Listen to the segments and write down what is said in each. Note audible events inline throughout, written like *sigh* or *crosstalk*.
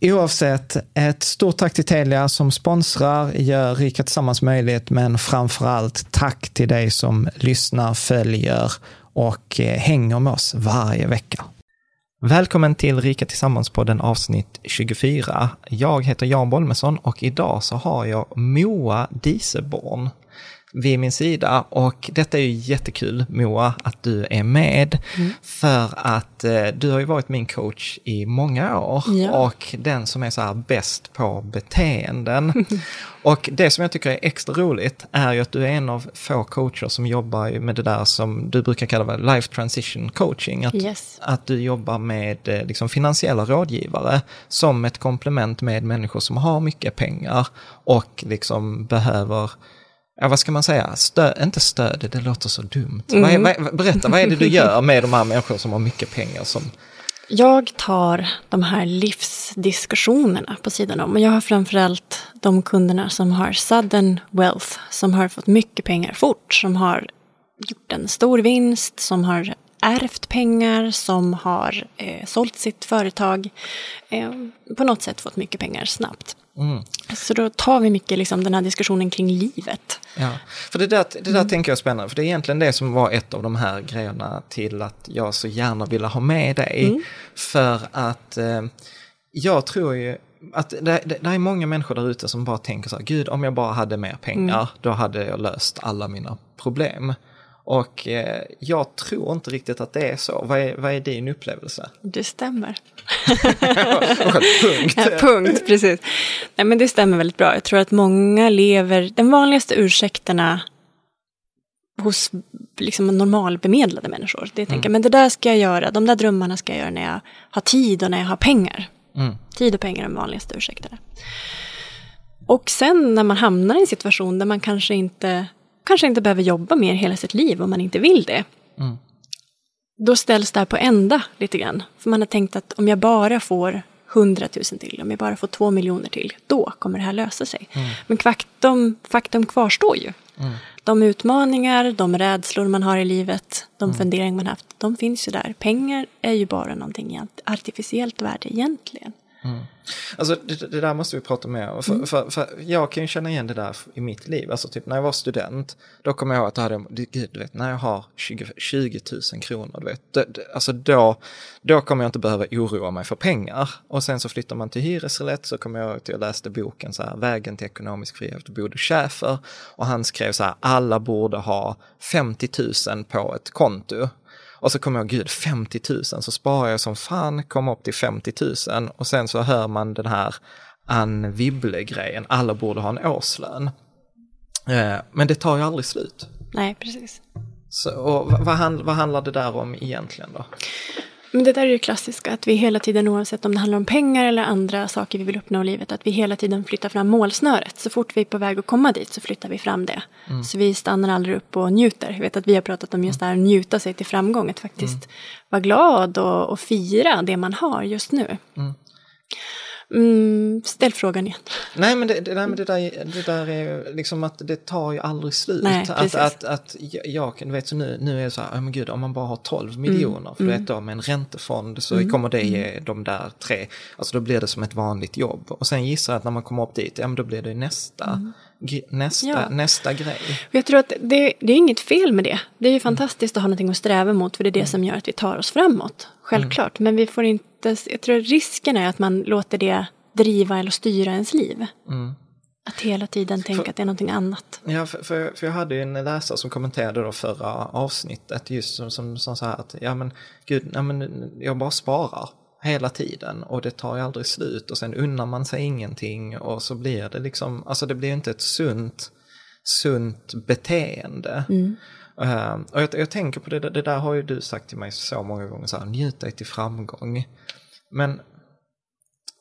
Oavsett, ett stort tack till Telia som sponsrar, gör Rika Tillsammans möjligt, men framför allt tack till dig som lyssnar, följer och eh, hänger med oss varje vecka. Välkommen till Rika Tillsammans-podden avsnitt 24. Jag heter Jan Bolmesson och idag så har jag Moa Diseborn vid min sida. Och detta är ju jättekul Moa, att du är med. Mm. För att eh, du har ju varit min coach i många år ja. och den som är så här bäst på beteenden. *laughs* och det som jag tycker är extra roligt är ju att du är en av få coacher som jobbar med det där som du brukar kalla för life transition coaching. Att, yes. att du jobbar med eh, liksom, finansiella rådgivare som ett komplement med människor som har mycket pengar och liksom behöver ja, vad ska man säga, Stö, inte stöd, det låter så dumt. Mm. Vad vad, berätta, vad är det du gör med de här människorna som har mycket pengar? Som... Jag tar de här livsdiskussionerna på sidan om. Och jag har framförallt de kunderna som har sudden wealth, som har fått mycket pengar fort, som har gjort en stor vinst, som har ärvt pengar, som har eh, sålt sitt företag, eh, på något sätt fått mycket pengar snabbt. Mm. Så då tar vi mycket liksom, den här diskussionen kring livet. Ja, för det där, det där mm. tänker jag är spännande, för det är egentligen det som var ett av de här grejerna till att jag så gärna ville ha med dig. Mm. För att eh, jag tror ju att det, det, det, är många människor där ute som bara tänker så här, gud om jag bara hade mer pengar, mm. då hade jag löst alla mina problem. Och eh, jag tror inte riktigt att det är så. Vad är, vad är din upplevelse? Det stämmer. punkt. Ja, punkt, precis. Nej, men det stämmer väldigt bra. Jag tror att många lever, den vanligaste ursäkterna hos liksom normalbemedlade människor. Det tänker, mm. men det där ska jag göra, de där drömmarna ska jag göra när jag har tid och när jag har pengar. Mm. Tid och pengar är de vanligaste ursäkterna. Och sen när man hamnar i en situation där man kanske inte kanske inte behöver jobba mer hela sitt liv om man inte vill det. Mm. Då ställs det här på ända lite grann. För man har tänkt att om jag bara får 100 000 till, om jag bara får 2 miljoner till, då kommer det här lösa sig. Mm. Men faktum, faktum kvarstår ju. Mm. De utmaningar, de rädslor man har i livet, de mm. funderingar man haft, de finns ju där. Pengar är ju bara någonting artificiellt värde egentligen. Alltså det, det där måste vi prata mer om. För, Mm. för, för jag kan ju känna igen det där i mitt liv. Alltså typ när jag var student, då kommer jag ihåg att jag hade, gud, du vet, när jag har 20, 20 000 kronor, du vet, det, det, alltså då, då kommer jag inte behöva oroa mig för pengar. Och sen så flyttar man till hyresrätt så kommer jag ihåg att jag läste boken så här, Vägen till ekonomisk frihet, Bodo Schäfer. Och han skrev så här, alla borde ha 50 000 på ett konto. Och så kommer jag, gud 50 000, så sparar jag som fan, kommer upp till 50 000 och sen så hör man den här Ann Wibble-grejen, alla borde ha en årslön. Eh, men det tar ju aldrig slut. Nej, precis. Så, och vad, vad handlar det där om egentligen då? Men det där är ju klassiska, att vi hela tiden, oavsett om det handlar om pengar eller andra saker vi vill uppnå i livet, att vi hela tiden flyttar fram målsnöret. Så fort vi är på väg att komma dit så flyttar vi fram det. Så vi stannar aldrig upp och njuter. Jag vet att vi har pratat om just det här att njuta sig till framgång, att faktiskt vara glad och, och fira det man har just nu. Mm, ställ frågan igen. Nej men det, det, där, men det, där, det där är liksom att det tar ju aldrig slut. Nej, att, att, att jag, du vet så nu, nu är det så här, oh, men gud om man bara har 12 miljoner, för du vet då med en räntefond så kommer det ge de där tre, alltså då blir det som ett vanligt jobb. Och sen gissar jag att när man kommer upp dit, ja men då blir det nästa, gre- nästa, Ja. nästa grej. Jag tror att det, det är inget fel med det. Det är ju fantastiskt att ha någonting att sträva mot för det är det som gör att vi tar oss framåt. Självklart. Men vi får inte, jag tror risken är att man låter det driva eller styra ens liv. Att hela tiden tänka att det är någonting annat. Ja, för, för, för jag hade ju en läsare som kommenterade då förra avsnittet just som, som, som så här att ja men gud, ja, men jag bara sparar hela tiden och det tar ju aldrig slut och sen unnar man sig ingenting och så blir det liksom, alltså det blir inte ett sunt, sunt beteende. Eh, och jag, jag tänker på det, det där har ju du sagt till mig så många gånger, så här, njut dig till framgång. Men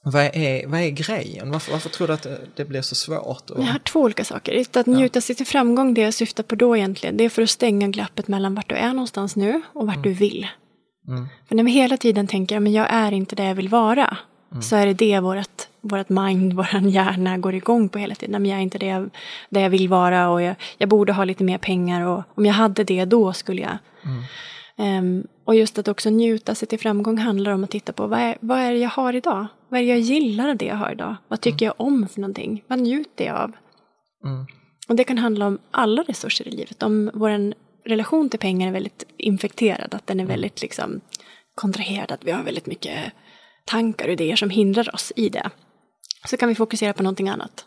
vad är, vad är grejen? Varför, varför tror du att det, det blir så svårt? Och, Jag har två olika saker. Att njuta sig till framgång, det jag syftar på då egentligen, det är för att stänga glappet mellan vart du är någonstans nu och vart du vill. För när vi hela tiden tänker, men jag är inte där jag vill vara, så är det det vårt, vårt mind, vår hjärna går igång på hela tiden. Nej, Men jag är inte det jag, där jag vill vara och jag, jag borde ha lite mer pengar och om jag hade det då skulle jag. Ehm, och just att också njuta sig till framgång handlar om att titta på vad är, vad är det jag har idag? Vad är det jag gillar av det jag har idag? Vad tycker jag om för någonting? Vad njuter jag av? Och det kan handla om alla resurser i livet. Om vår relation till pengar är väldigt infekterad, att den är väldigt liksom kontraherad, att vi har väldigt mycket tankar och idéer som hindrar oss i det. Så kan vi fokusera på någonting annat.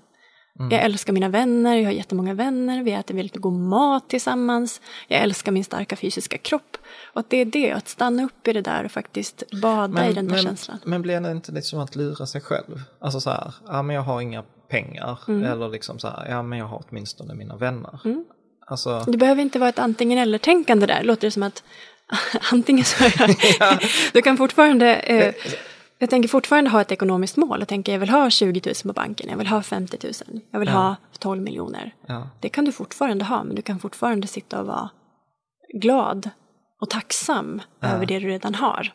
Jag älskar mina vänner, jag har jättemånga vänner, vi äter väldigt god mat tillsammans. Jag älskar min starka fysiska kropp. Och att det är det, att stanna upp i det där och faktiskt bada i den där men, känslan. Men blir det inte lite som att lura sig själv? Alltså så här, ja men jag har inga pengar. Mm. Eller liksom så här, ja men jag har åtminstone mina vänner. Alltså, Det behöver inte vara ett antingen eller-tänkande där. Låter det som att *laughs* antingen så *laughs* är jag... *laughs* Du kan fortfarande... Eh, jag tänker fortfarande ha ett ekonomiskt mål. Jag tänker jag vill ha 20 000 på banken, jag vill ha 50 000, jag vill ha 12 miljoner. ja, Det kan du fortfarande ha, men du kan fortfarande sitta och vara glad och tacksam över det du redan har.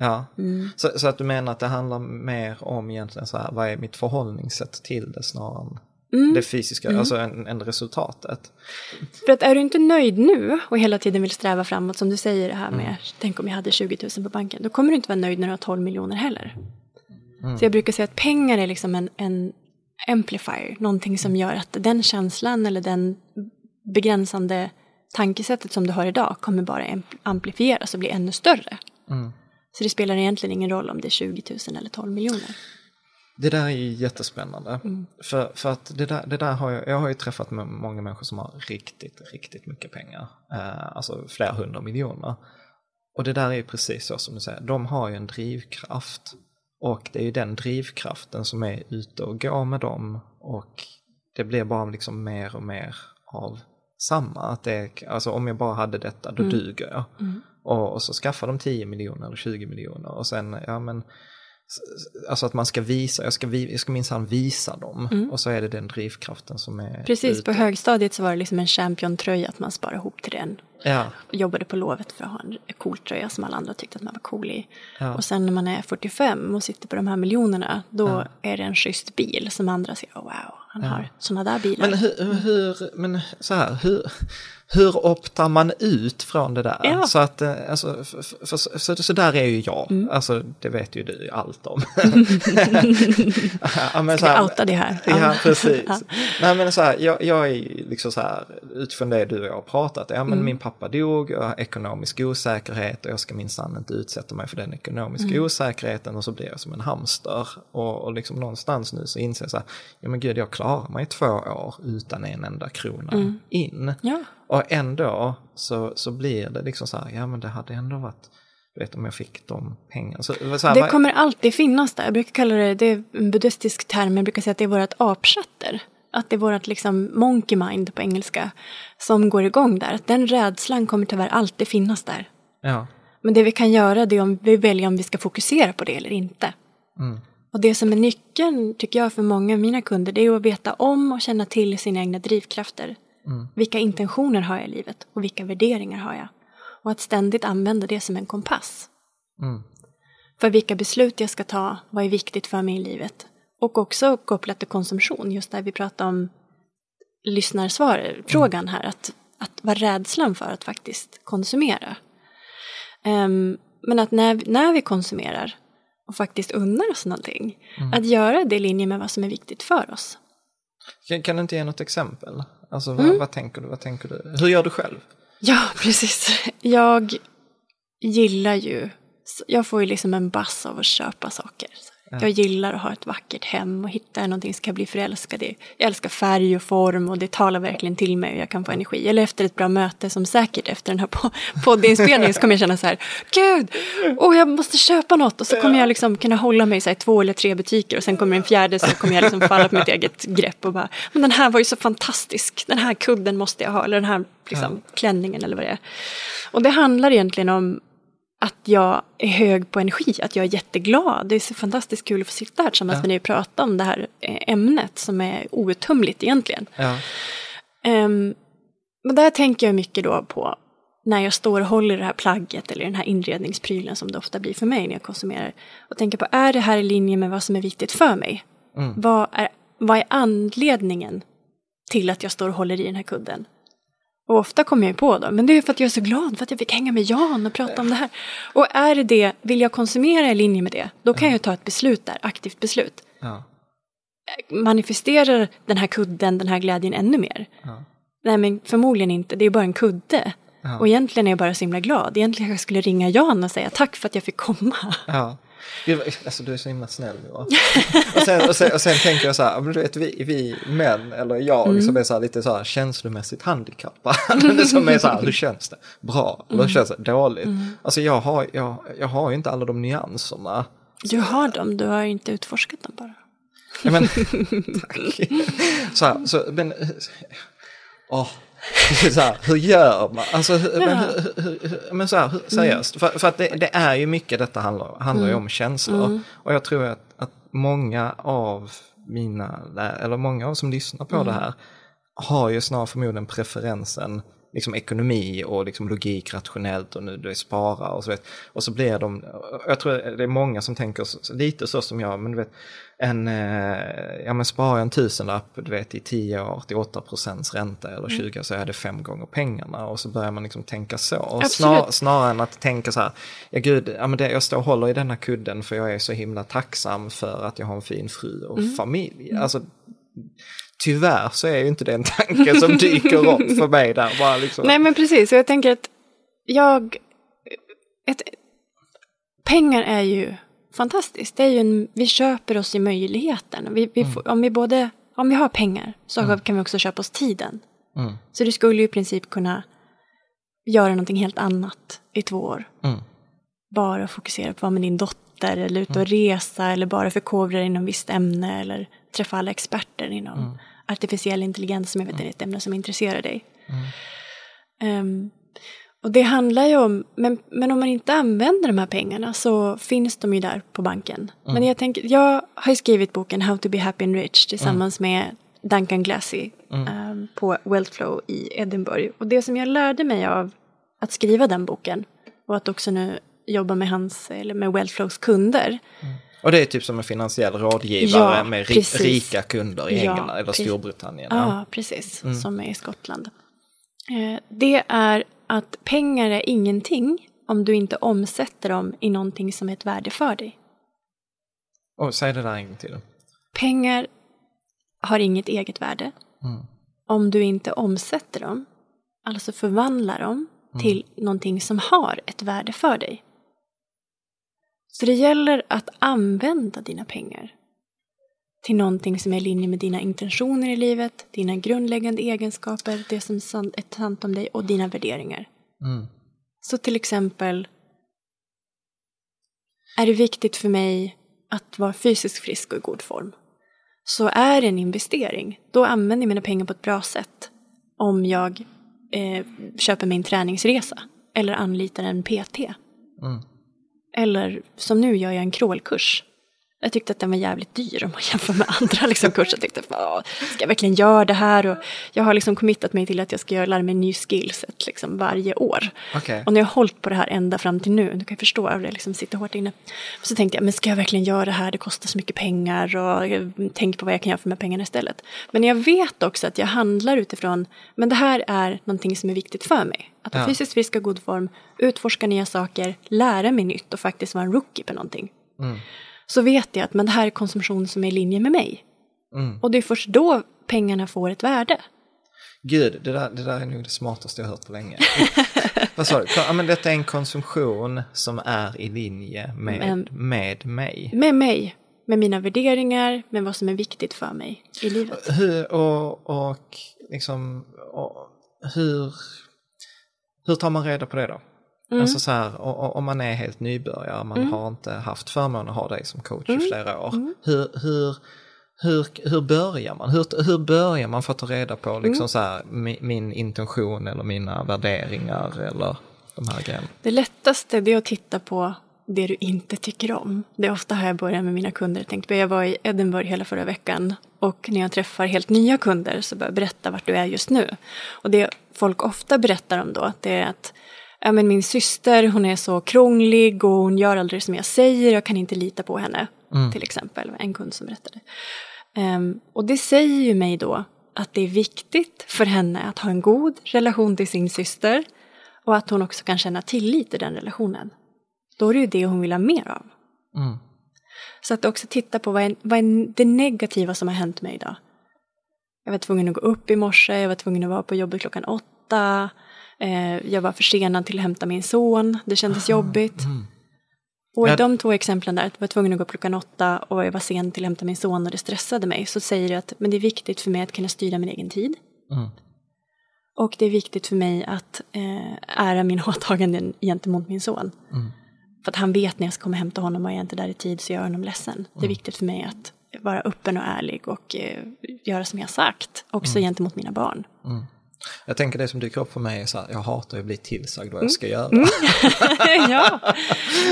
ja. Mm. Så, så att du menar att det handlar mer om egentligen så här, vad är mitt förhållningssätt till det snarare än Mm. det fysiska, alltså än, än resultatet. För att är du inte nöjd nu och hela tiden vill sträva framåt, som du säger det här med, tänk om jag hade 20 000 på banken, då kommer du inte vara nöjd när du har 12 miljoner heller. Så jag brukar säga att pengar är liksom en, en amplifier, någonting som gör att den känslan eller den begränsande tankesättet som du har idag kommer bara amp- amplifieras och bli ännu större. Så det spelar egentligen ingen roll om det är 20 000 eller 12 miljoner. Det där är ju jättespännande. Mm. För, för att det där, det där har jag, jag har ju träffat med många människor som har riktigt, riktigt mycket pengar. Eh, alltså flera hundra miljoner. Och det där är ju precis så som du säger, de har ju en drivkraft. Och det är ju den drivkraften som är ute och går med dem. Och det blir bara liksom mer och mer av samma. Att det, är- alltså om jag bara hade detta, då duger jag. Och, och så skaffar de 10 miljoner eller 20 miljoner och sen, ja men Alltså att man ska visa, jag ska, vi- jag ska minsann visa dem. Och så är det den drivkraften som är Precis, på ute. högstadiet så var det liksom en championtröja att man sparade ihop till den. Ja, jobbade på lovet för att ha en cool tröja som alla andra tyckte att man var cool i. Ja. Och sen när man är 45 och sitter på de här miljonerna, då är det en schysst bil som andra ser, oh, wow, han har sådana där bilar. Men hur, hur, men så här, hur, hur optar man ut från det där? Ja. Så, att, eh, alltså, för, för, för, så, så där är ju jag, alltså, det vet ju du allt om. *laughs* *laughs* ja, men, så vi här- outa det här? *laughs* Ja, Ja. precis. Ja. Nej, men så här, jag, jag är liksom så här, utifrån det du och jag har pratat, ja Mm. men min pappa dog, jag har ekonomisk osäkerhet och jag ska minsann inte utsätta mig för den ekonomiska Mm. osäkerheten och så blir jag som en hamster. Och, och liksom någonstans nu så inser jag så här, ja men gud jag klarar mig två år utan en enda krona in. Mm. Ja. Och ändå så, så blir det liksom så här, ja men det hade ändå varit, vet om jag fick de pengarna. Så, så här, Det vad- kommer alltid finnas där. Jag brukar kalla det, det är en buddhistisk term, jag brukar säga att det är vårt apchatter. Att det är vårt liksom monkey mind på engelska som går igång där. Att den rädslan kommer tyvärr alltid finnas där. ja, Men det vi kan göra det är om vi väljer om vi ska fokusera på det eller inte. Mm. Och det som är nyckeln, tycker jag, för många av mina kunder, det är att veta om och känna till sina egna drivkrafter. Mm. Vilka intentioner har jag i livet och vilka värderingar har jag? Och att ständigt använda det som en kompass. Mm. För vilka beslut jag ska ta, vad är viktigt för mig i livet? Och också kopplat till konsumtion, just där vi pratar om lyssnarsvar, frågan här, att, att vara rädslan för att faktiskt konsumera. Ehm, men att när, när vi konsumerar och faktiskt unnar oss någonting, att göra det i linje med vad som är viktigt för oss. Kan, kan du inte ge något exempel? Alltså vad, Mm. vad tänker du, vad tänker du? Hur gör du själv? Ja, *laughs* precis. Jag gillar ju, jag får ju liksom en bass av att köpa saker. Jag gillar att ha ett vackert hem och hitta någonting som jag bli förälskad i. Jag älskar färg och form och det talar verkligen till mig och jag kan få energi. Eller efter ett bra möte som säkert efter den här po- *laughs* poddinspelningen så kommer jag känna så här, gud, oh, jag måste köpa något. Och så kommer jag liksom kunna hålla mig i två eller tre butiker och sen kommer en fjärde så kommer jag liksom falla på mitt eget grepp och bara, men den här var ju så fantastisk, den här kudden måste jag ha. Eller den här liksom, klänningen eller vad det är. Och det handlar egentligen om att jag är hög på energi, att jag är jätteglad. Det är så fantastiskt kul att få sitta här tillsammans med dig och prata om det här eh, ämnet som är outtömligt egentligen. Ja. Um, men där tänker jag mycket då på när jag står och håller det här plagget eller den här inredningsprylen som det ofta blir för mig när jag konsumerar. Och tänker på, är det här i linje med vad som är viktigt för mig? Vad, är, vad är anledningen till att jag står och håller i den här kudden? Och ofta kommer jag ju på då, men det är för att jag är så glad för att jag fick hänga med Jan och prata om det här. Och är det det, vill jag konsumera i linje med det, då kan jag ta ett beslut där, aktivt beslut. Ja. Manifesterar den här kudden den här glädjen ännu mer? Ja. Nej men förmodligen inte, det är bara en kudde. Ja. Och egentligen är jag bara så himla glad. Egentligen jag skulle ringa Jan och säga tack för att jag fick komma. Ja. Gud, Alltså du är så himla snäll Johan. och, sen, och, sen, och sen tänker jag så här, men du vet vi, vi män, eller jag Mm. som är så här, lite så här känslomässigt handikappad. *laughs* som är så här, hur känns det? Bra, eller Mm. hur känns det? Dåligt. Alltså jag har, jag, jag har ju inte alla de nyanserna. Du har dem, du har inte utforskat dem bara. Ja, men, *laughs* tack. Så här, så, men, åh, *laughs* så här, hur gör man? Alltså, hur, men, hur, hur, men så här, seriöst, för, för att det, det är ju mycket detta handlar, handlar ju om känslor. Och jag tror att, att många av mina, eller många av som lyssnar på det här, har ju snarare förmodligen preferensen liksom ekonomi och liksom logik rationellt och nu det är spara och så vet. Och så blir de, jag tror det är många som tänker lite så som jag, men du vet, en, eh, ja men sparar jag en tusenlapp, du vet i 10 år till 8 procents ränta eller 20 så är det fem gånger pengarna och så börjar man liksom tänka så. Och snar, snarare än att tänka så här, ja gud, ja, men det, jag står och håller i denna kudden för jag är så himla tacksam för att jag har en fin fru och familj. Alltså, tyvärr så är ju inte det en tanke som dyker upp för mig där. Bara liksom. Nej men precis, och jag tänker att jag... Ett, pengar är ju fantastiskt. Det är ju en, vi köper oss i möjligheten. Vi, vi får, om, vi både, om vi har pengar så kan vi också köpa oss tiden. Mm. Så du skulle ju i princip kunna göra någonting helt annat i två år. Mm. Bara fokusera på att vara med din dotter eller ut och resa eller bara förkovra dig inom visst ämne eller träffa alla experter inom artificiell intelligens som jag vet är ett ämne som intresserar dig. Ehm, och det handlar ju om, men, men om man inte använder de här pengarna så finns de ju där på banken. Men jag tänker, jag har ju skrivit boken How to be happy and rich tillsammans med Duncan Glassy ehm, på Wealthflow i Edinburgh. Och det som jag lärde mig av att skriva den boken och att också nu jobba med hans, eller med Wealthflows kunder. Och det är typ som en finansiell rådgivare Ja, med precis. rika kunder i Ja, England eller. Storbritannien. Ja, precis. Som är i Skottland. Eh, Det är att pengar är ingenting om du inte omsätter dem i någonting som är ett värde för dig. Och säg det där en gång till. Pengar har inget eget värde om du inte omsätter dem, alltså förvandlar dem till någonting som har ett värde för dig. Så det gäller att använda dina pengar till någonting som är i linje med dina intentioner i livet, dina grundläggande egenskaper, det som är sant om dig och dina värderingar. Mm. Så till exempel är det viktigt för mig att vara fysiskt frisk och i god form. Så är det en investering. Då använder jag mina pengar på ett bra sätt. Om jag eh, köper min träningsresa eller anlitar en PT. Mm. Eller som nu gör jag en crawlkurs. Jag tyckte att den var jävligt dyr om man jämför med andra liksom, kurser. Jag tänkte, "Åh, ska jag verkligen göra det här? Och jag har liksom committat mig till att jag ska göra- lära mig en ny skillset liksom, varje år. Okej. Och när jag har hållit på det här ända fram till nu, du kan jag förstå att det liksom sitter hårt inne. Så tänkte jag, men ska jag verkligen göra det här? Det kostar så mycket pengar och jag tänker på vad jag kan göra för de här pengarna istället. Men jag vet också att jag handlar utifrån, men det här är någonting som är viktigt för mig. Att vara Ja. fysiskt frisk och god form, utforska nya saker, lära mig nytt och faktiskt vara en rookie på någonting. Så vet jag att men det här är konsumtion som är i linje med mig. Mm. Och det är först då pengarna får ett värde. Gud, det där, det där är nog det smartaste jag hört på länge. *laughs* Vad sa du? Ja, men detta är en konsumtion som är i linje med, Men- med mig. Med mig, med mina värderingar, med vad som är viktigt för mig i livet. Hur, och, och liksom, och, hur, hur tar man reda på det då? Mm. Alltså så här, om man är helt nybörjare, man har inte haft förmånen att ha dig som coach Mm. i flera år. Hur, hur, hur, hur börjar man? Hur, hur börjar man för att ta reda på liksom Mm. så här, min, min intention eller mina värderingar eller de här grejerna? Det lättaste det är att titta på det du inte tycker om. Det är ofta här jag börjar med mina kunder. Jag, tänkte, jag var i Edinburgh hela förra veckan och när jag träffar helt nya kunder så börjar jag berätta vart du är just nu. Och det folk ofta berättar om då det är att ja, men min syster hon är så krånglig och hon gör aldrig som jag säger, jag kan inte lita på henne. Till exempel, en kund som berättade. Ehm, och det säger ju mig då att det är viktigt för henne att ha en god relation till sin syster och att hon också kan känna tillit i den relationen. Då är det ju det hon vill ha mer av. Mm. Så att också titta på vad är, vad är det negativa som har hänt mig idag. Jag var tvungen att gå upp i morse, jag var tvungen att vara på jobbet klockan åtta. Eh, jag var försenad till att hämta min son, det kändes jobbigt. Och i de två exemplen där, att jag var tvungen att gå klockan åtta och jag var sen till att hämta min son och det stressade mig, så säger det att men det är viktigt för mig att kunna styra min egen tid. Mm. Och det är viktigt för mig att eh, ära mina *laughs* åtaganden gentemot min son. För att han vet när jag ska komma och hämta honom och är jag inte där i tid så gör jag honom ledsen. Det är viktigt för mig att vara öppen och ärlig och eh, göra som jag sagt. Också gentemot mina barn. Jag tänker det som dyker upp för mig är så här, jag hatar att bli tillsagd vad jag ska göra. *laughs* ja.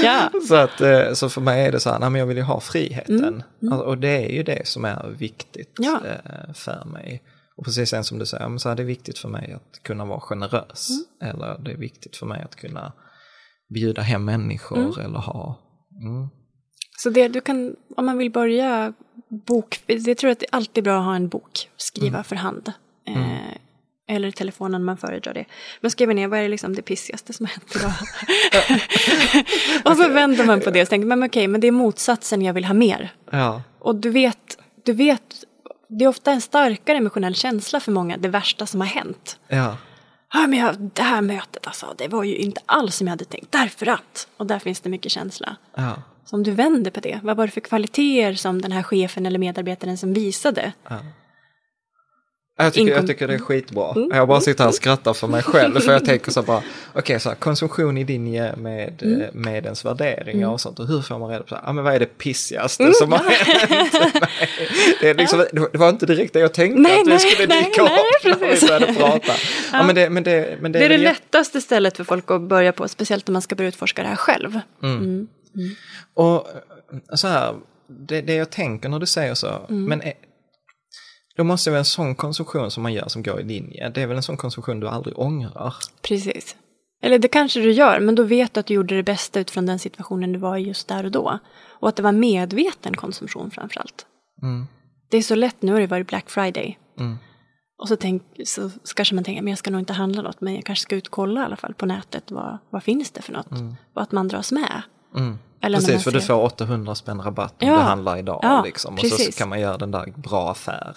ja. Så, att, eh, så för mig är det så här, nej, men jag vill ju ha friheten. Mm. Alltså, och det är ju det som är viktigt Ja. eh, för mig. Och precis sen som du säger, så här, det är viktigt för mig att kunna vara generös. Mm. Eller det är viktigt för mig att kunna bjuda hem människor Mm. eller ha... Mm. Så det du kan, om man vill börja bok, jag tror att det är alltid bra att ha en bok, skriva för hand. Eh, eller telefonen om man föredrar det. Men skriva ner vad är liksom det pissigaste som hänt idag. *laughs* och så vänder man på det och tänker, men okej, men det är motsatsen jag vill ha mer. Ja, Och du vet, du vet, det är ofta en starkare emotionell känsla för många, det värsta som har hänt. ja, Ja, men jag, det här mötet alltså, det var ju inte alls som jag hade tänkt, därför att. Och där finns det mycket känsla. ja. Så om du vänder på det, vad var det för kvaliteter som den här chefen eller medarbetaren som visade? Jag tycker, jag tycker det är skitbra. Jag bara sitter här och skrattar för mig själv. För jag tänker så bara, okej, så här, konsumtion i linje med, eh, med ens värderingar och sånt. Och hur får man reda på, så här, ja, men vad är det pissigaste som har hänt? *laughs* Det, är liksom, det var- det var inte direkt det jag tänkte Nej, att vi nej, skulle dyka nej, upp när vi började prata. *laughs* Ja, men det, men det, men det, Det är det lättaste stället för folk att börja på, speciellt om man ska börja utforska det här själv. Och eh, så här, det, det jag tänker när du säger så, men är, då måste väl en sån konsumtion som man gör som går i linje, det är väl en sån konsumtion du aldrig ångrar? Precis. Eller det kanske du gör, men då vet du att du gjorde det bästa utifrån den situationen du var i just där och då. Och att det var medveten konsumtion framför allt. Mm. Det är så lätt, nu har det varit Black Friday. Mm. Och så, tänk, så kanske man tänker, men jag ska nog inte handla något, men jag kanske ska ut och kolla i alla fall på nätet, vad, vad finns det för något? Och att man dras med. Mm. Precis, för du får 800 spänn rabatt om Ja. du handlar idag. Ja, liksom. Och så precis. kan man göra den där bra affären.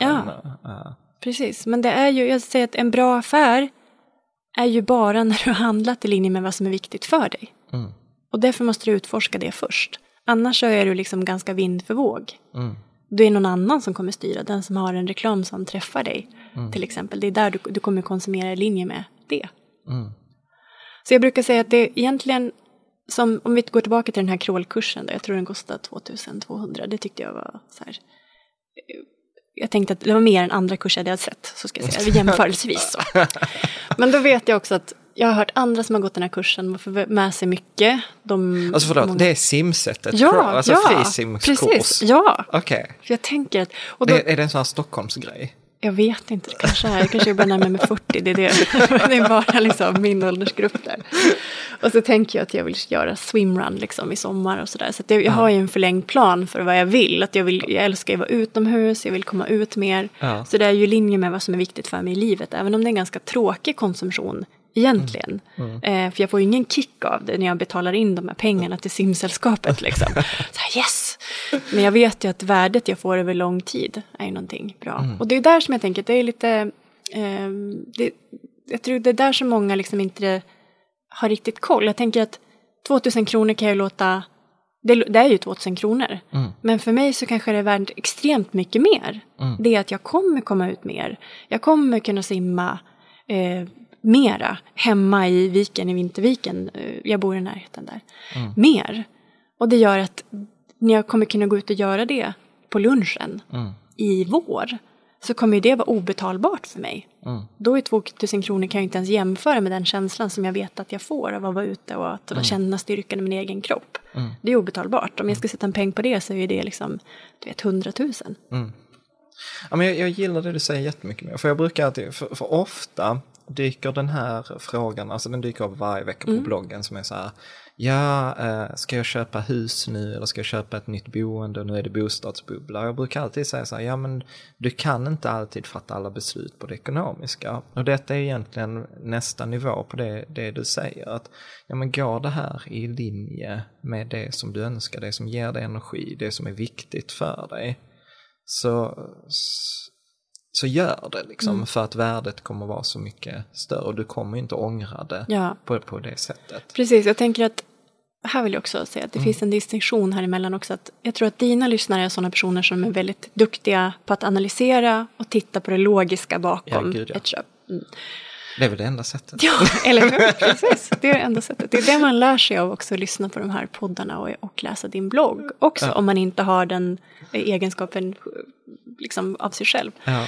Ja. Precis, men det är ju, jag säger att en bra affär är ju bara när du har handlat i linje med vad som är viktigt för dig. Mm. Och därför måste du utforska det först. Annars så är du liksom ganska vind för våg. Mm. Det är någon annan som kommer styra, den som har en reklam som träffar dig. Mm. Till exempel, det är där du, du kommer konsumera i linje med det. Mm. Så jag brukar säga att det är egentligen, som, om vi går tillbaka till den här crawlkursen, där jag tror den kostade 2200, det tyckte jag var så här, eh, jag tänkte att det var mer än andra kurser jag hade sett, så ska jag säga, jämförelsevis så. *laughs* Men då vet jag också att jag har hört andra som har gått den här kursen, man får med sig mycket. De, Alltså förlåt, många- det är simsättet? Ja, alltså ja, precis, ja. För jag tänker att, och då, Det, är det en sån här Stockholmsgrej? Jag vet inte, kanske är, jag kanske börjar närma mig 40, det är, det. *laughs* det är bara liksom min åldersgrupp där. Och så tänker jag att jag vill göra swimrun liksom i sommar och sådär. Så att jag, jag har ju en förlängd plan för vad jag vill. Att jag, vill jag älskar att vara utomhus, jag vill komma ut mer. Ja. Så det är ju i linje med vad som är viktigt för mig i livet. Även om det är en ganska tråkig konsumtion egentligen. Eh, för jag får ju ingen kick av det när jag betalar in de här pengarna till simsällskapet. Liksom. *laughs* Så här, yes! Men jag vet ju att värdet jag får över lång tid är någonting bra. Och det är där som jag tänker, det är lite... ehm, det, jag tror det är där som många liksom inte har riktigt koll. Jag tänker att 2000 kronor kan jag låta... Det, det är ju 2000 kronor. Men för mig så kanske det är värt extremt mycket mer. Det är att jag kommer komma ut mer. Jag kommer kunna simma eh, mera hemma i viken i Vinterviken. Eh, jag bor i närheten där. Mer. Och det gör att när jag kommer kunna gå ut och göra det på lunchen i vår så kommer det vara obetalbart för mig. Då är 2000 kronor kan jag inte ens jämföra med den känslan som jag vet att jag får av att vara ute och att känna styrkan i min egen kropp. Det är obetalbart. Om jag ska sätta en peng på det så är det liksom, du vet, 100 000. Ja, men jag, jag gillar det du säger jättemycket mer. För jag brukar för, för ofta dyker den här frågan, alltså den dyker upp varje vecka på bloggen som är så här, ja, eh, ska jag köpa hus nu eller ska jag köpa ett nytt boende, nu är det bostadsbubbla. Jag brukar alltid säga så här, ja men du kan inte alltid fatta alla beslut på det ekonomiska. Och detta är egentligen nästa nivå på det, det du säger, att ja men går det här i linje med det som du önskar, det som ger dig energi, det som är viktigt för dig så, så gör det liksom Mm. för att värdet kommer vara så mycket större och du kommer inte ångra det Ja. på, på det sättet. Precis, jag tänker att här vill jag också säga att det finns en distinktion här emellan också. Att jag tror att dina lyssnare är sådana personer som är väldigt duktiga på att analysera och titta på det logiska bakom Ja, gud, ja. ett köp. Mm. Det är väl det enda sättet. Ja, eller hur? *laughs* Precis, det är det enda sättet. Det är det man lär sig av också, att lyssna på de här poddarna och, och läsa din blogg också. Om man inte har den egenskapen liksom, av sig själv. Ja.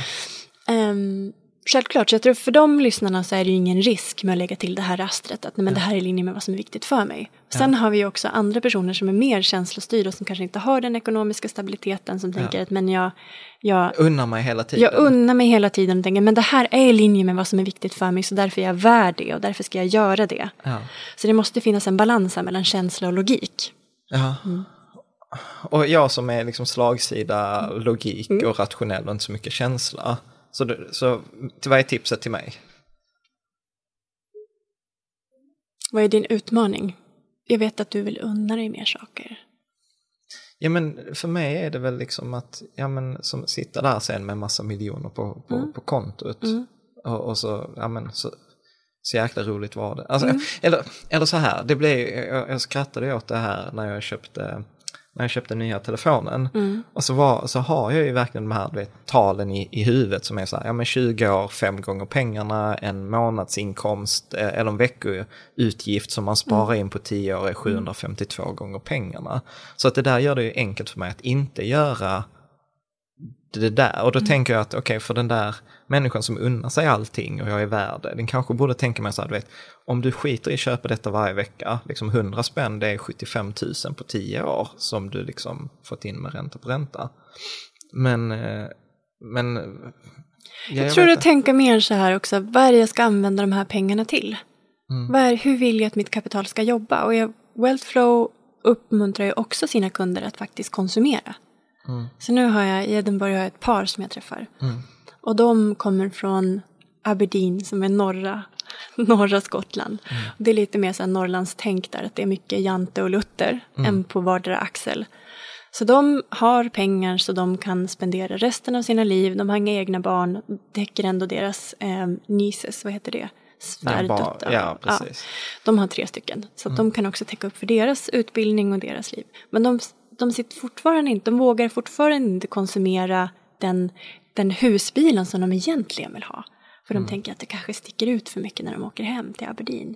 Um, självklart, så jag tror för de lyssnarna så är det ju ingen risk med att lägga till det här rastret. Att nej, men det här är i linje med vad som är viktigt för mig. Sen har vi ju också andra personer som är mer känslostyrda och som kanske inte har den ekonomiska stabiliteten. Som tänker att men jag, jag, Unna mig hela tiden. jag unnar mig hela tiden och tänker men det här är i linje med vad som är viktigt för mig. Så därför är jag värd det och därför ska jag göra det. Ja. Så det måste finnas en balans här mellan känsla och logik. Ja. Mm. Och jag som är liksom slagsida logik och rationell och inte så mycket känsla. Så, så vad är tipset till mig? Vad är din utmaning? Jag vet att du vill unna dig mer saker. Ja men för mig är det väl liksom att, ja men som sitta där sen med massa miljoner på, på, Mm. på kontot. Och, och så, ja men så, så jäkla roligt var det. Alltså, Mm. eller, eller så här, det blev, jag, jag skrattade åt det här när jag köpte när jag köpte nya telefonen. Mm. Och så, var, så har jag ju verkligen de här vet, talen i, i huvudet som är så här, ja men 20 år, fem gånger pengarna, en månadsinkomst eh, eller en veckoutgift som man sparar in på 10 år är 752 gånger pengarna. Så att det där gör det ju enkelt för mig att inte göra det där. Och då tänker jag att okej, för den där människan som unnar sig allting och jag är värd det, den kanske borde tänka mig så här, du vet, om du skiter i att köpa detta varje vecka, liksom 100 spänn, det är 75 000 på 10 år som du liksom fått in med ränta på ränta. Men, eh, men... ja, Jag tror du inte. tänker mer så här också, vad är det jag ska använda de här pengarna till? Mm. Är, hur vill jag att mitt kapital ska jobba? Och jag, Wealthflow uppmuntrar ju också sina kunder att faktiskt konsumera. Mm. Så nu har jag i Edinburgh har jag ett par som jag träffar. Mm. Och de kommer från Aberdeen som är norra, *laughs* norra Skottland. Mm. Det är lite mer så här Norrlandstänk där, att det är mycket Jante och Luther mm. än på vardera axel. Så de har pengar så de kan spendera resten av sina liv. De har inga egna barn, täcker ändå deras eh, nieces, vad heter det? Svärdöttrar. Ja. Ja, de har tre stycken. Så mm. de kan också täcka upp för deras utbildning och deras liv. Men de, de sitter fortfarande inte, de vågar fortfarande inte konsumera den, den husbilen som de egentligen vill ha. För mm. de tänker att det kanske sticker ut för mycket när de åker hem till Aberdeen.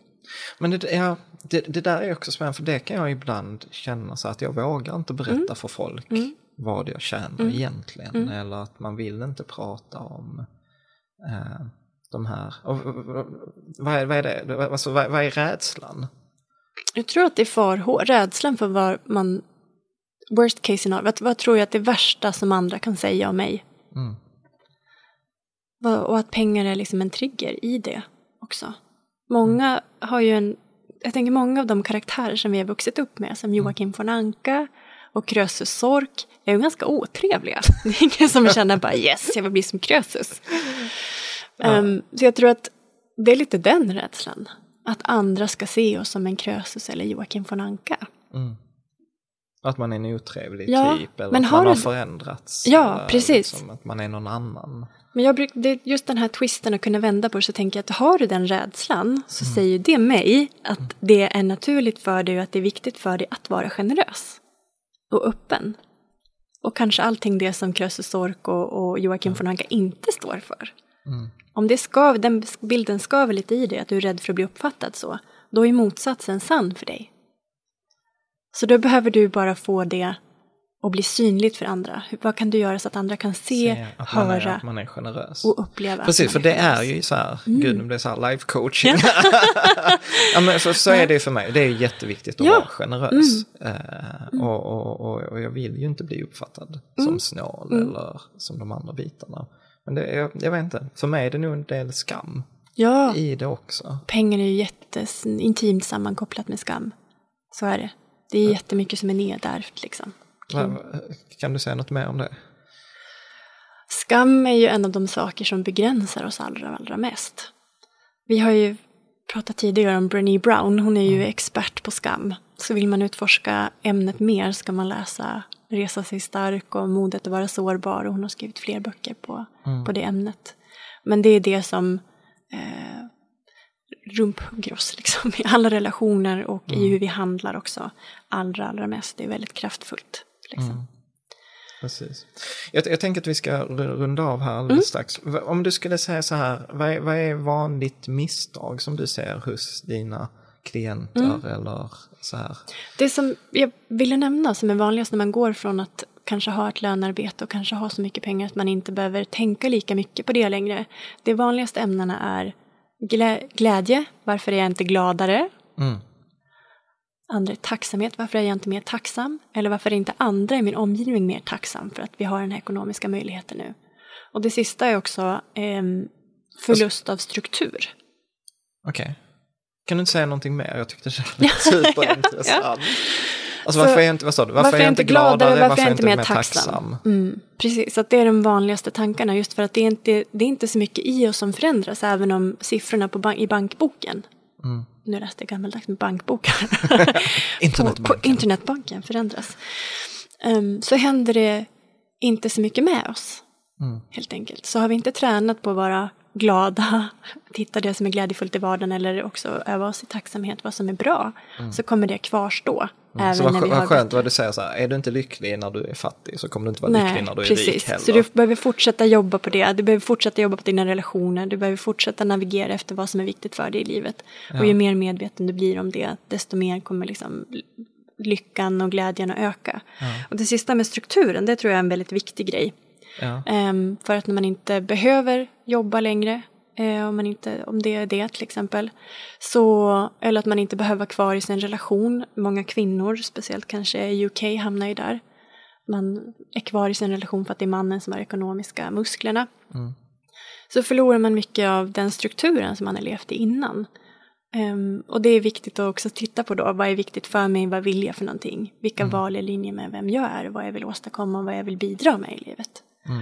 Men det, ja, det, det där är också spännande, för det kan jag ibland känna så att jag vågar inte berätta mm. för folk mm. vad jag känner mm. egentligen. Mm. Eller att man vill inte prata om eh, de här, och, vad, är, vad är det, alltså, vad, vad är rädslan? Jag tror att det är farhåg, rädslan för vad man, worst case scenario, vad, vad tror jag att det värsta som andra kan säga om mig? Mm. Och att pengar är liksom en trigger i det också. Många har ju en, jag tänker många av de karaktärer som vi har vuxit upp med, som Joakim von Anka och Krösus Sork, är ju ganska otrevliga. *laughs* Det är ingen som känner bara yes, jag vill bli som Krösus. Ja. Um, så jag tror att det är lite den rädslan. Att andra ska se oss som en Krösus eller Joakim von Anka. Mm. Att man är en otrevlig ja, typ eller att man har förändrats. Ja, precis. Liksom, att man är någon annan. Men jag bruk, det, just den här twisten att kunna vända på det så tänker jag att har du den rädslan så mm. säger det mig att mm. det är naturligt för dig och att det är viktigt för dig att vara generös och öppen. Och kanske allting det som Krösus Sork och, och Joakim mm. von Anka inte står för. Mm. Om det skav, den bilden skaver lite i dig, att du är rädd för att bli uppfattad så, då är motsatsen sann för dig. Så då behöver du bara få det och bli synligt för andra. Vad kan du göra så att andra kan se, se höra man är, att man är generös. och uppleva Precis, för det är ju så här, mm. gud nu blir det så här live coaching. *laughs* ja, men så, så är det för mig, det är jätteviktigt att ja. vara generös. Mm. Uh, och, och, och, och, jag vill ju inte bli uppfattad mm. som snål mm. eller som de andra bitarna. Men det, jag, jag vet inte, för mig är det nog en del skam ja. i det också. Pengar är ju jätteintimt sammankopplat med skam. Så är det. Det är jättemycket som är nedärvt liksom. Kan du säga något mer om det? Skam är ju en av de saker som begränsar oss allra, allra mest. Vi har ju pratat tidigare om Brené Brown, hon är ju mm. expert på skam. Så vill man utforska ämnet mer ska man läsa Resa sig stark och Modet att vara sårbar och hon har skrivit fler böcker på, mm. på det ämnet. Men det är det som eh, rumphugger oss liksom, i alla relationer och mm. i hur vi handlar också. Allra, allra mest, det är väldigt kraftfullt. Liksom. Mm. Precis. Jag, jag, tänker att vi ska runda av här alldeles mm. strax. Om du skulle säga så här, vad är, vad är vanligt misstag som du ser hos dina klienter mm. eller så här? Det som jag ville nämna som är vanligast när man går från att kanske ha ett lönearbete och kanske ha så mycket pengar att man inte behöver tänka lika mycket på det längre. De vanligaste ämnena är glä glädje, varför är jag inte gladare? Mm. Andra är tacksamhet, varför är jag inte mer tacksam? Eller varför är inte andra i min omgivning mer tacksam för att vi har den här ekonomiska möjligheten nu? Och det sista är också eh, förlust av struktur. Okej. Okay. Kan du inte säga någonting mer? Jag tyckte det lät *laughs* superintressant. ja. Alltså varför är jag inte, vad sa du? Varför, varför är jag inte gladare, varför, varför är jag inte mer tacksam? tacksam? Mm, precis, så det är de vanligaste tankarna just för att det är, inte, det är inte så mycket i oss som förändras även om siffrorna på bank, i bankboken mm. Nu läste jag gammaldags med bankbokar. *laughs* internetbanken. På, på, internetbanken förändras. Um, så händer det inte så mycket med oss. Mm. Helt enkelt. Så har vi inte tränat på att vara glada, *laughs* titta det som är glädjefullt i vardagen eller också öva oss i tacksamhet vad som är bra. Mm. Så kommer det kvarstå. Mm. Även så vad, när vi vad skönt vad du säger så här, är du inte lycklig när du är fattig så kommer du inte vara Nej, lycklig när du är precis. rik heller. Så du behöver fortsätta jobba på det, du behöver fortsätta jobba på dina relationer, du behöver fortsätta navigera efter vad som är viktigt för dig i livet. Ja. Och ju mer medveten du blir om det, desto mer kommer liksom lyckan och glädjen att öka. Ja. Och det sista med strukturen, det tror jag är en väldigt viktig grej. Ja. Um, för att när man inte behöver jobba längre, eh, om, man inte, om det är det till exempel. Så, eller att man inte behöver vara kvar i sin relation. Många kvinnor, speciellt kanske i UK, hamnar ju där. Man är kvar i sin relation för att det är mannen som har ekonomiska musklerna. Mm. Så förlorar man mycket av den strukturen som man har levt i innan. Um, och det är viktigt att också titta på då, vad är viktigt för mig, vad vill jag för någonting? Vilka mm. val är linje med vem jag är, vad jag vill åstadkomma och vad jag vill bidra med i livet. Mm.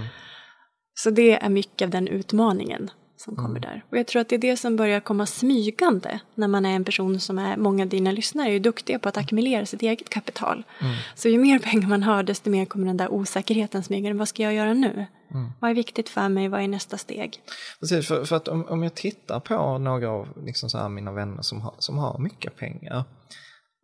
Så det är mycket av den utmaningen som kommer mm. där. Och jag tror att det är det som börjar komma smygande när man är en person som är, många av dina lyssnare är ju duktiga på att ackumulera sitt eget kapital. Mm. Så ju mer pengar man har desto mer kommer den där osäkerheten smyga Vad ska jag göra nu? Mm. Vad är viktigt för mig? Vad är nästa steg? Precis, för, för att om, om jag tittar på några av liksom så här, mina vänner som har, som har mycket pengar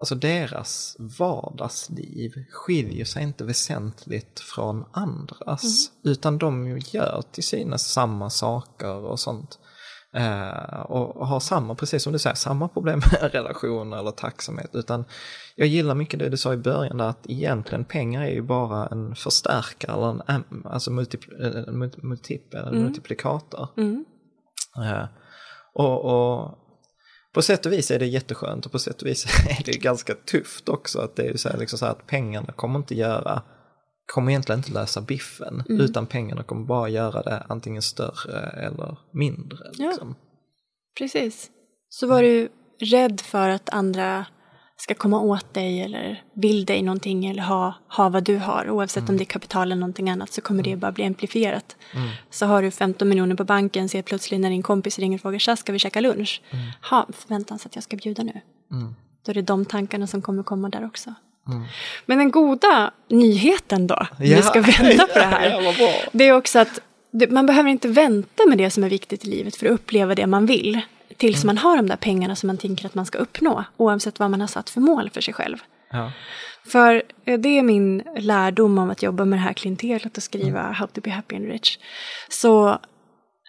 Alltså deras vardagsliv skiljer sig inte väsentligt från andras. Mm. Utan de gör till synes samma saker och sånt. Eh, och har samma, precis som du säger, samma problem med *laughs* relationer eller tacksamhet. Utan jag gillar mycket det du sa i början där att egentligen pengar är ju bara en förstärkare eller en alltså multipl, en multipel, mm. multiplikator. Mm. Eh, och, och på sätt och vis är det jätteskönt och på sätt och vis *laughs* är det ganska tufft också. Att det är så här, liksom så att pengarna kommer inte göra, kommer egentligen inte lösa biffen. Mm. Utan pengarna kommer bara göra det antingen större eller mindre. Liksom. Ja, precis. Så var du rädd för att andra ska komma åt dig eller vill dig någonting eller ha, ha vad du har. Oavsett mm. om det är kapital eller någonting annat så kommer det mm. bara bli amplifierat. Mm. Så har du 15 miljoner på banken ser plötsligt när din kompis ringer och frågar tja ska vi käka lunch? Mm. Ha, förväntan sig att jag ska bjuda nu. Mm. Då är det de tankarna som kommer komma där också. Mm. Men den goda nyheten då, ja. vi ska vända på det här. *laughs* Ja, det är också att man behöver inte vänta med det som är viktigt i livet för att uppleva det man vill tills mm. man har de där pengarna som man tänker att man ska uppnå, oavsett vad man har satt för mål för sig själv. Ja. För eh, det är min lärdom om att jobba med det här klientelet och skriva mm. How to be happy and rich. Så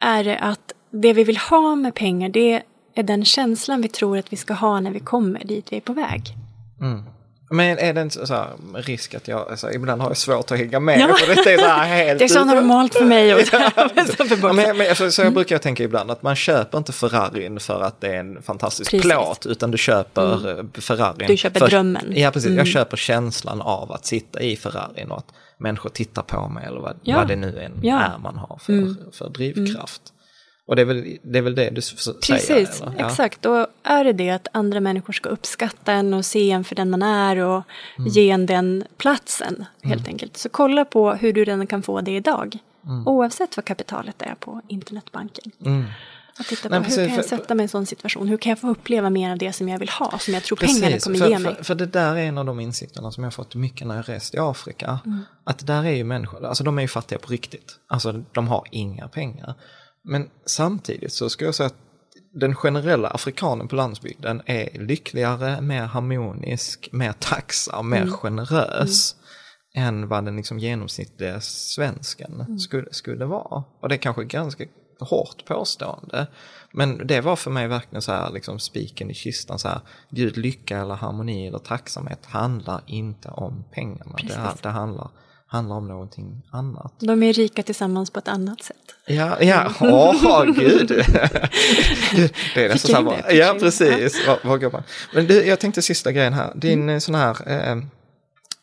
är det att det vi vill ha med pengar, det är den känslan vi tror att vi ska ha när vi kommer dit vi är på väg. Mm. Men är det inte så här, risk att jag, alltså, ibland har jag svårt att hänga med ja. detta är så *laughs* helt... Det är så normalt för mig. Och *laughs* ja. *laughs* ja, men, men, alltså, så jag brukar jag tänka ibland att man köper inte Ferrarin för att det är en fantastisk precis. plåt utan du köper mm. Eh, Ferrarin. Du köper för, drömmen. Ja precis, mm. jag köper känslan av att sitta i Ferrarin och att människor tittar på mig eller vad, ja. vad det nu än är man har för, mm. för drivkraft. Och det är väl det, är väl det du säger? Precis, ja. exakt. Och är det det att andra människor ska uppskatta en och se en för den man är och mm. ge en den platsen helt mm. enkelt. Så kolla på hur du redan kan få det idag. Mm. Oavsett vad kapitalet är på internetbanken. Mm. Att titta på Nej, hur kan jag sätta mig i en sån situation? Hur kan jag få uppleva mer av det som jag vill ha? Som jag tror precis, pengarna kommer för, ge mig. För, för, det där är en av de insikterna som jag fått mycket när jag rest i Afrika. Mm. Att där är ju människor, alltså de är ju fattiga på riktigt. Alltså de har inga pengar. Men samtidigt så ska jag säga att den generella afrikanen på landsbygden är lyckligare, mer harmonisk, mer tacksam, mer mm. generös mm. än vad den liksom genomsnittliga svensken mm. skulle, skulle vara. Och det är kanske ganska hårt påstående. Men det var för mig verkligen så här, liksom spiken i kistan så här, Gud, lycka eller harmoni eller tacksamhet handlar inte om pengarna. Det, det handlar handlar om någonting annat. De är rika tillsammans på ett annat sätt. Ja, ja, åh oh, gud. det är nästan här, ja precis, var, var går man? Men du, jag tänkte sista grejen här, din mm. sån här eh, Eh,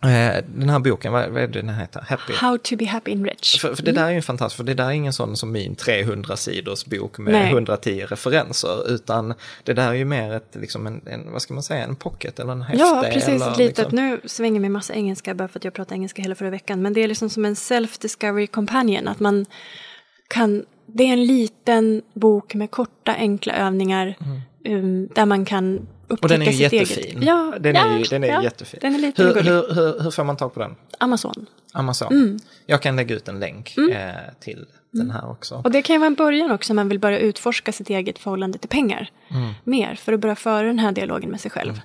den här boken, vad, vad är det den heter? Happy. How to be happy and rich. För, för det där är ju fantastiskt, för det där är ingen sån som min 300 sidors bok med Nej. 110 referenser, utan det där är ju mer ett, liksom en, en vad ska man säga, en pocket eller en häfte. Ja, precis, eller, ett litet, liksom... nu svänger vi massa engelska bara för att jag pratade engelska hela förra veckan, men det är liksom som en self-discovery companion, att man kan, det är en liten bok med korta enkla övningar mm. um, där man kan och den är ju jättefin. Eget. Ja, den är, ju, den är ja, jättefin. Den är lite hur, hur, hur, hur, får man tag på den? Amazon. Amazon. Mm. Jag kan lägga ut en länk mm. eh, till den här också. Och det kan ju vara en början också om man vill börja utforska sitt eget förhållande till pengar. Mm. Mer, för att börja föra den här dialogen med sig själv. Mm.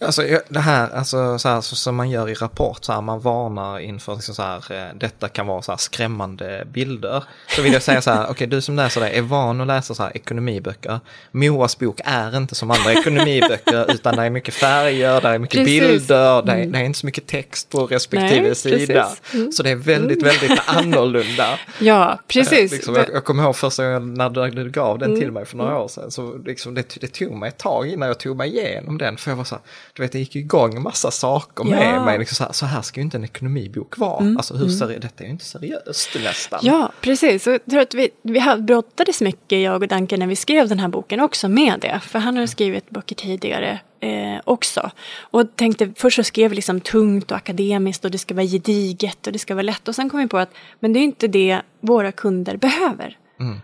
Alltså det här, alltså, så här så, som man gör i Rapport, så här, man varnar inför liksom, så här, eh, detta kan vara så här, skrämmande bilder. Så vill jag säga så här, *laughs* okej okay, du som läser det är van att läsa så här, ekonomiböcker. Moas bok är inte som andra ekonomiböcker, *laughs* utan det är mycket färger, det är mycket precis. bilder, det är, mm. det är, inte så mycket text på respektive Nej, sida. Mm. Så det är väldigt, väldigt annorlunda. *laughs* Ja, precis. Liksom, jag, jag kommer ihåg första gången när du, gav den till mig för några år sedan. Så liksom, det, det tog mig ett tag innan jag tog mig igenom den. För jag var så här, du vet, det gick igång en massa saker med Ja. mig. Liksom så, här, så här ska ju inte en ekonomibok vara. Alltså hur seri- detta är ju inte seriöst nästan. Ja, precis. Och jag tror att vi, vi brottades mycket, jag och Danke, när vi skrev den här boken också med det. För han har skrivit böcker tidigare eh, också. Och tänkte, först så skrev vi liksom tungt och akademiskt och det ska vara gediget och det ska vara lätt. Och sen kom vi på att men det är inte det våra kunder behöver.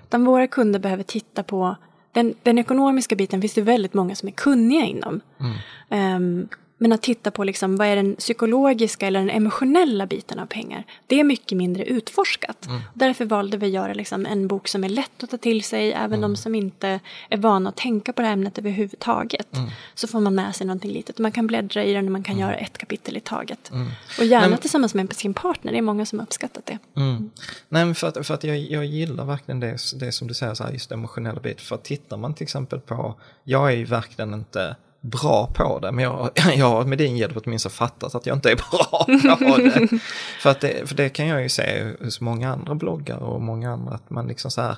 Utan våra kunder behöver titta på den, den ekonomiska biten finns det väldigt många som är kunniga inom. Ehm, men att titta på liksom, vad är den psykologiska eller den emotionella biten av pengar, det är mycket mindre utforskat. Därför valde vi att göra liksom en bok som är lätt att ta till sig, även de som inte är vana att tänka på det här ämnet överhuvudtaget. Så får man med sig någonting litet. Man kan bläddra i den och man kan göra ett kapitel i taget. Och gärna Men- tillsammans med sin partner, det är många som har uppskattat det. Mm. Nej, men för att, för att jag, jag gillar verkligen det, det som du säger, så här, just emotionella bit. För att tittar man till exempel på, jag är ju verkligen inte bra på det, men jag, *laughs* jag har med din hjälp åtminstone fattat att jag inte är bra *laughs* på det. för, att det. För det kan jag ju se hos många andra bloggar och många andra, att man liksom så här,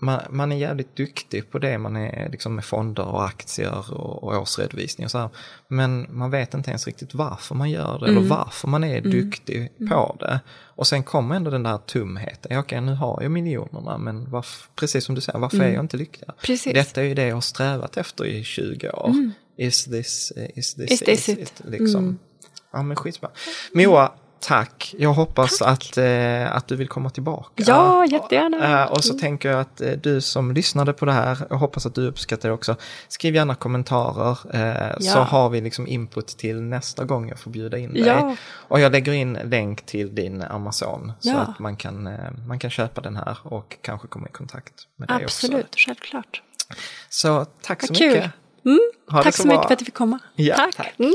man, man är jävligt duktig på det, man är liksom med fonder och aktier och, och årsredovisning och så här. Men man vet inte ens riktigt varför man gör det eller varför man är duktig på det. Och sen kommer ändå den där tumheten, ja, okej nu har jag miljonerna men varf, precis som du säger, varför är jag inte lyckligare? Precis. Detta är ju det jag har strävat efter i 20 år. Is this, is this, Is this it? Liksom. Ja men skitbra. Moa, tack. Jag hoppas att, eh, att du vill komma tillbaka. Ja, jättegärna. Eh, och så tänker jag att eh, du som lyssnade på det här, jag hoppas att du uppskattar det också. Skriv gärna kommentarer eh, så Ja. har vi liksom input till nästa gång jag får bjuda in dig. Ja. Och jag lägger in länk till din Amazon så Ja. att man kan, eh, man kan köpa den här och kanske komma i kontakt med dig också. Absolut, självklart. Så tack så kul. mycket. Det Tack så, mycket bra. för att du fick komma. Ja, tack. tack. Mm.